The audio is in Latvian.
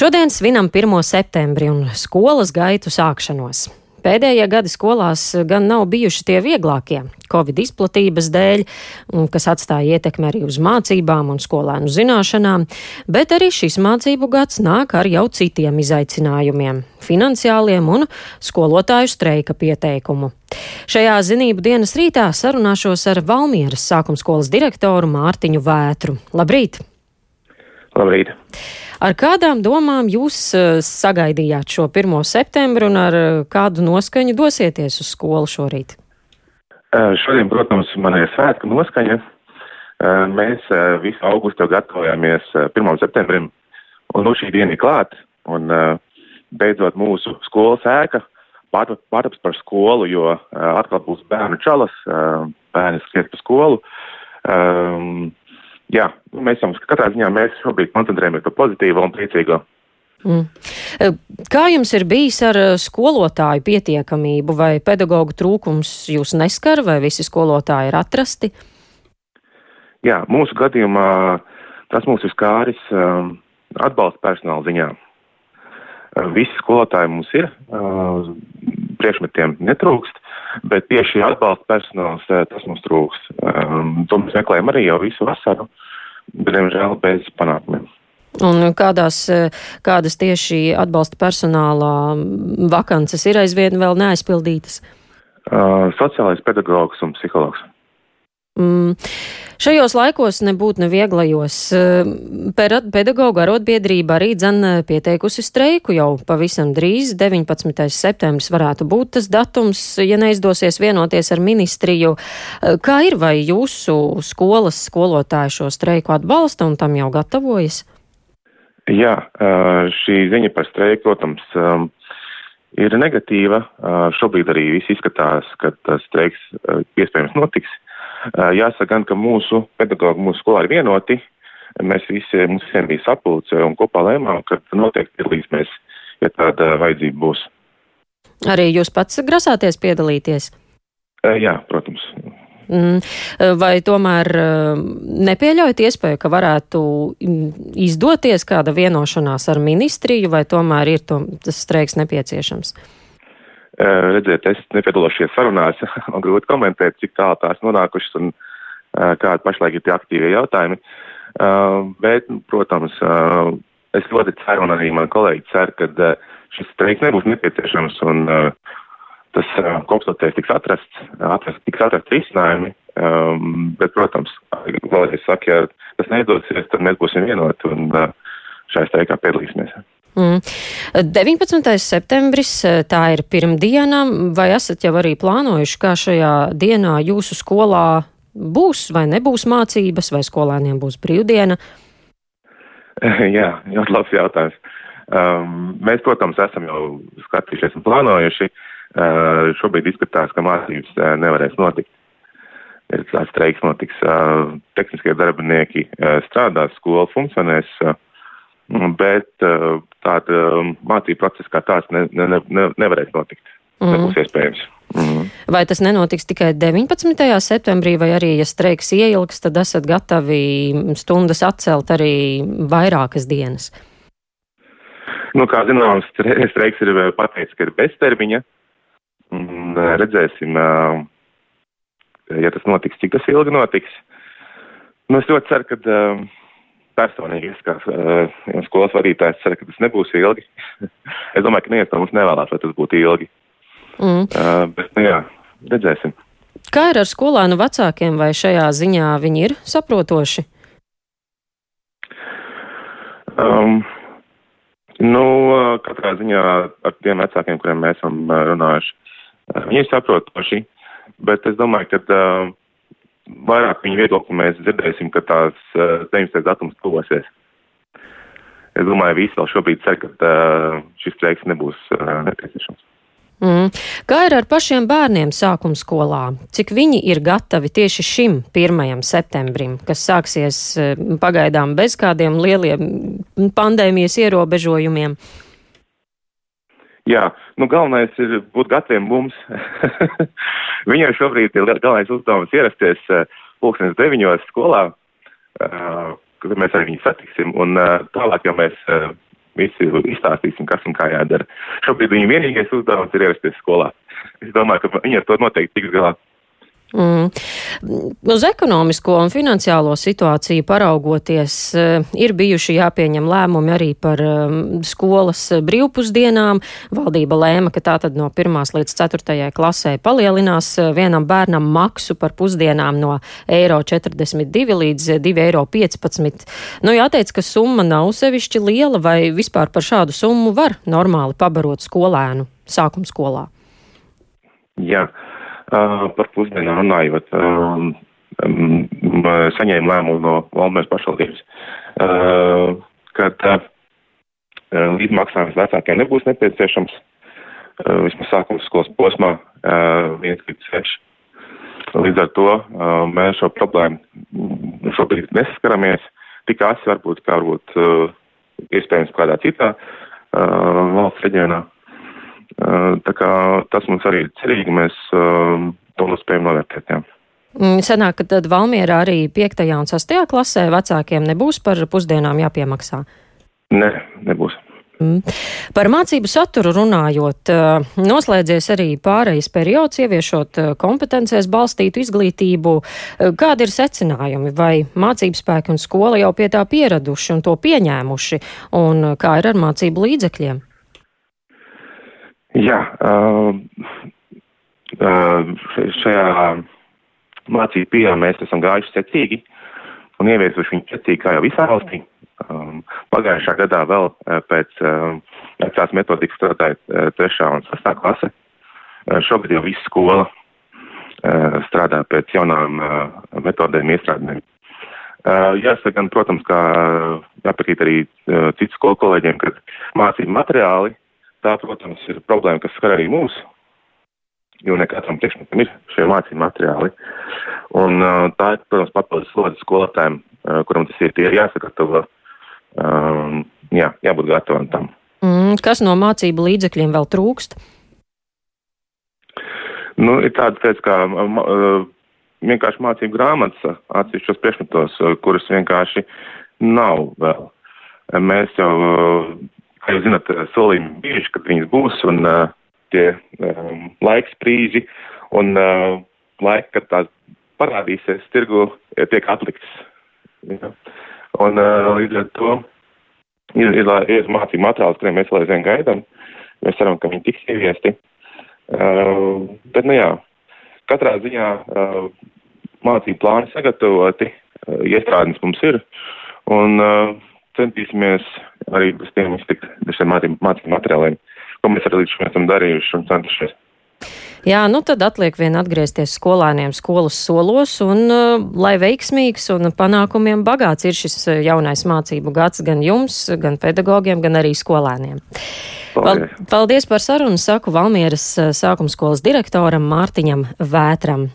Šodien svinam 1. septembri un skolas gaitu sākšanos. Pēdējie gadi skolās gan nav bijuši tie vieglākie, Covid izplatības dēļ, kas atstāja ietekmi arī uz mācībām un skolēnu zināšanām, bet arī šis mācību gads nāk ar jau citiem izaicinājumiem - finansiāliem un skolotāju streika pieteikumu. Šajā zinību dienas rītā sarunāšos ar Valmieras sākumskolas direktoru Mārtiņu Vētru. Labrīt! Labrīt! Ar kādām domām jūs eh, sagaidījāt šo 1. septembru un ar eh, kādu noskaņu dosieties uz skolu šorīt? Eh, šodien, protams, man ir svētku noskaņa. Mēs visu augustu gatavojāmies 1. septembrim, un nu šī diena ir klāt, un beidzot mūsu skolas ēka pārtaps par skolu, jo atkal būs bērnu čalas, bērni skriet pa skolu. Um, jā, mēs esam katrā ziņā mēs šobrīd koncentrējamies par pozitīvo un priecīgo. Mm. E, kā jums ir bijis ar e, skolotāju pietiekamību, vai pedagoģu trūkums jūs neskar, vai visi skolotāji ir atrasti? Jā, mūsu gadījumā tas mūs ir skāris um, atbalsta personāla ziņā. Visi skolotāji mums ir, priekšmetiem netrūkst, bet tieši atbalsta personāls tas mums trūkst. Um, to mēs meklējam arī jau visu vasaru, bet, diemžēl, bez panākumiem. Un kādās, kādas tieši atbalsta personālā vakances ir aizvien vēl neaizpildītas? Uh, sociālais pedagogs un psihologs. Mm. Šajos laikos nebūtu nevieglajos. Pedagoģa arotbiedrība arī dzen pieteikusi streiku jau pavisam drīz. 19. septembris varētu būt tas datums, ja neizdosies vienoties ar ministriju. Kā ir, vai jūsu skolas skolotāji šo streiku atbalsta un tam jau gatavojas? Jā, šī ziņa par streiku, protams, ir negatīva. Šobrīd arī viss izskatās, ka streiks iespējams notiks. Jāsaka gan, ka mūsu pedagogi, mūsu skolā ir vienoti. Mēs visi, mums visiem bija sapulce un kopā lēmām, ka noteikti piedalīsimies, ja tāda vajadzība būs. Arī jūs pats grasāties piedalīties? Jā, protams. Mm. Vai tomēr nepieļaujat iespēju, ka varētu izdoties kāda vienošanās ar ministriju, vai tomēr ir to, tas streiks nepieciešams? Eh, redziet, es nepiedalos šajās sarunās, man grūti komentēt, cik tālu tās nonākušas un eh, kādi pašlaik ir tie aktīvie jautājumi. Eh, bet, protams, es ļoti ceru, un arī man kolēģi cer, ka šis streiks nebūs nepieciešams un tas kopsaucējs tiks atrasts, atrast, tiks atrast risinājumi. Bet, protams, vēlreiz saku, ja tas neizdosies, tad mēs būsim vienoti un šajā streikā piedalīsimies. Mm. 19. septembris, tā ir pirmdiena, vai esat jau arī plānojuši, kā šajā dienā jūsu skolā būs vai nebūs mācības, vai skolēniem būs brīvdiena? Jā, ļoti labs jautājums. Um, mēs, protams, esam jau skatījušies un plānojuši. Uh, šobrīd izskatās, ka mācības uh, nevarēs notikt. Ir tāds streiks notiks. Uh, tehniskie darbinieki uh, strādās, skola funkcionēs. Uh, bet eh, tāda um, mācību procesa kā tāds ne, ne, ne, nevarēs notikt. Mm. Nebūs iespējams. Mm. Vai tas nenotiks tikai 19. septembrī, vai arī, ja streiks ieilgs, tad esat gatavi stundas atcelt arī vairākas dienas? Nu, kā zināms, streiks ir eh, pateicis, ka ir beztermiņa. Eh, redzēsim, ja tas notiks, cik tas ilgi notiks. Nu, es ļoti ceru, ka personīgi, es kā uh, skolas vadītājs ceru, ka tas nebūs ilgi. es domāju, ka neviens no mums nevēlās, lai tas būtu ilgi. Mm. Uh, bet, nu jā, redzēsim. Kā ir ar skolēnu vecākiem, vai šajā ziņā viņi ir saprotoši? Um, nu, katrā ziņā ar tiem vecākiem, kuriem mēs esam runājuši, viņi ir saprotoši, bet es domāju, ka uh, vairāk viņu viedokli mēs dzirdēsim, ka tās uh, 19. datums tuvosies. Es domāju, visi vēl šobrīd cer, ka uh, šis streiks nebūs uh, nepieciešams. Mm. Kā ir ar pašiem bērniem sākuma skolā? Cik viņi ir gatavi tieši šim 1. septembrim, kas sāksies pagaidām bez kādiem lieliem pandēmijas ierobežojumiem? Jā, nu galvenais ir būt gataviem mums. Viņiem šobrīd ir galvenais uzdevums ierasties uh, pulkstenes deviņos skolā, uh, kur mēs arī viņus satiksim, un uh, tālāk jau mēs uh, visi izstāstīsim, kas un kā jādara. Šobrīd viņa vienīgais uzdevums ir ierasties skolā. Es domāju, ka viņi ar to noteikti tiks galā. Mm. Uz ekonomisko un finansiālo situāciju paraugoties, eh, ir bijuši jāpieņem lēmumi arī par um, skolas brīvpusdienām. Valdība lēma, ka tā tad no 1. līdz 4. klasē palielinās eh, vienam bērnam maksu par pusdienām no eiro 42 līdz 2,15 eiro. Nu, jāteic, ka summa nav sevišķi liela, vai vispār par šādu summu var normāli pabarot skolēnu sākumskolā? Jā. Yeah. Uh, par pusdienām runājot, um, um, saņēmu lēmumu no Valmēras pašvaldības, uh, kad uh, līdzmaksājums vecākiem nebūs nepieciešams, vismaz sākuma skolas posmā, 1 līdz 6. Līdz ar to mēs šo problēmu šobrīd nesaskaramies tik asi varbūt, kā varbūt iespējams kādā citā valsts reģionā. Tā kā tas mums arī ir cerīgi, mēs to spējam novērtēt. Jā. Mm, sanāk, ka tad Valmierā arī 5. un 6. klasē vecākiem nebūs par pusdienām jāpiemaksā? Ne, nebūs. Mm. Par mācību saturu runājot, noslēdzies arī pārejas periods, ieviešot kompetencēs balstītu izglītību. Kādi ir secinājumi? Vai mācību spēki un skola jau pie tā pieraduši un to pieņēmuši? Un kā ir ar mācību līdzekļiem? Jā, šajā mācību pieejā mēs esam gājuši secīgi un ieviesuši viņu secīgi kā jau visā valstī. Pagājušā gadā vēl pēc vecās metodikas strādāja trešā un sastā klase. Šogad jau visa skola strādā pēc jaunām metodēm, iestrādēm. Jāsaka, gan, protams, kā jāpiekrīt arī citu skolu kolēģiem, ka mācību materiāli Tā, protams, ir problēma, kas skar arī mūs, jo ne katram priekšmetam ir šie mācību materiāli. Un tā ir, protams, papildus slodze skolotājiem, kuram tas ir, ir jāsagatavo, um, jā, jābūt gatavam tam. Mm, kas no mācību līdzekļiem vēl trūkst? Nu, ir tādas lietas kā uh, vienkārši mācību grāmatas atsevišķos priekšmetos, kuras vienkārši nav vēl. Mēs jau kā jūs zināt, eh, solījumi bijuši, kad viņas būs, un uh, tie um, laiks brīži un uh, laika, kad tās parādīsies tirgu, tiek atlikts. Ja? Un uh, līdz ar to ir, ir, ir mācību materiāls, kuriem mēs vēl aizvien gaidām. Mēs ceram, ka viņi tiks ieviesti. Uh, bet, nu jā, katrā ziņā uh, mācību plāni sagatavoti, uh, iestrādes mums ir. Un uh, centīsimies arī bez tiem iztikt šiem mācību materiāliem, ko mēs arī līdz šim esam darījuši un centušies. Jā, nu tad atliek vien atgriezties skolēniem skolas solos un uh, lai veiksmīgs un panākumiem bagāts ir šis uh, jaunais mācību gads gan jums, gan pedagogiem, gan arī skolēniem. Paldies. Paldies par sarunu, saku Valmieras uh, sākumskolas direktoram Mārtiņam Vētram.